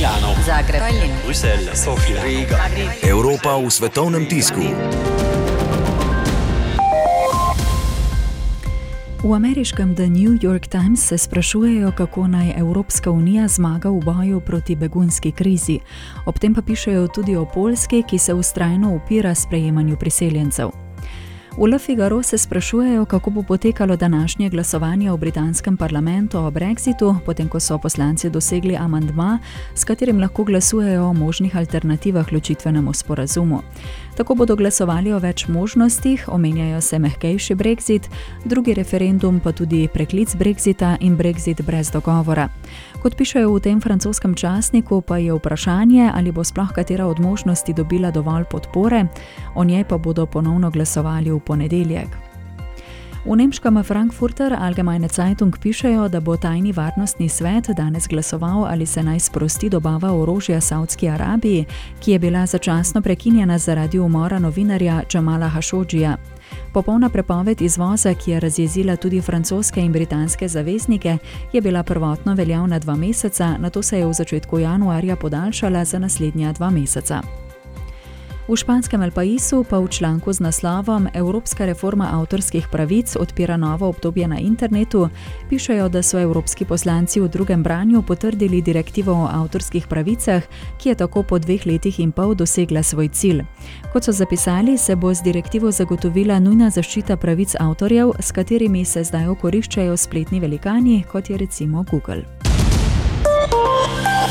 Milano, Zagreb, Tallinn, Bruselj, Sofija, Riga. Evropa v svetovnem tisku. V ameriškem The New York Times se sprašujejo, kako naj Evropska unija zmaga v boju proti begunski krizi. Ob tem pa pišejo tudi o Polski, ki se ustrajno upira sprejemanju priseljencev. V Le Figaro se sprašujejo, kako bo potekalo današnje glasovanje v britanskem parlamentu o brexitu, potem ko so poslanci dosegli amandma, s katerim lahko glasujejo o možnih alternativah ločitvenemu sporazumu. Tako bodo glasovali o več možnostih, omenjajo se mehkejši brexit, drugi referendum pa tudi preklic brexita in brexit brez dogovora. Kot pišejo v tem francoskem časniku, pa je vprašanje, ali bo sploh katera od možnosti dobila dovolj podpore, o njej pa bodo ponovno glasovali v ponedeljek. V nemškem Frankfurter Allgemeine Zeitung pišejo, da bo tajni varnostni svet danes glasoval, ali se naj sprosti dobava orožja Saudski Arabiji, ki je bila začasno prekinjena zaradi umora novinarja Džamala Hašodžija. Popolna prepoved izvoza, ki je razjezila tudi francoske in britanske zaveznike, je bila prvotno veljavna dva meseca, na to se je v začetku januarja podaljšala za naslednja dva meseca. V španskem El Paisu pa v članku z naslovom Evropska reforma avtorskih pravic odpira novo obdobje na internetu pišejo, da so evropski poslanci v drugem branju potrdili direktivo o avtorskih pravicah, ki je tako po dveh letih in pol dosegla svoj cilj. Kot so zapisali, se bo z direktivo zagotovila nujna zaščita pravic avtorjev, s katerimi se zdaj okoriščajo spletni velikani, kot je recimo Google.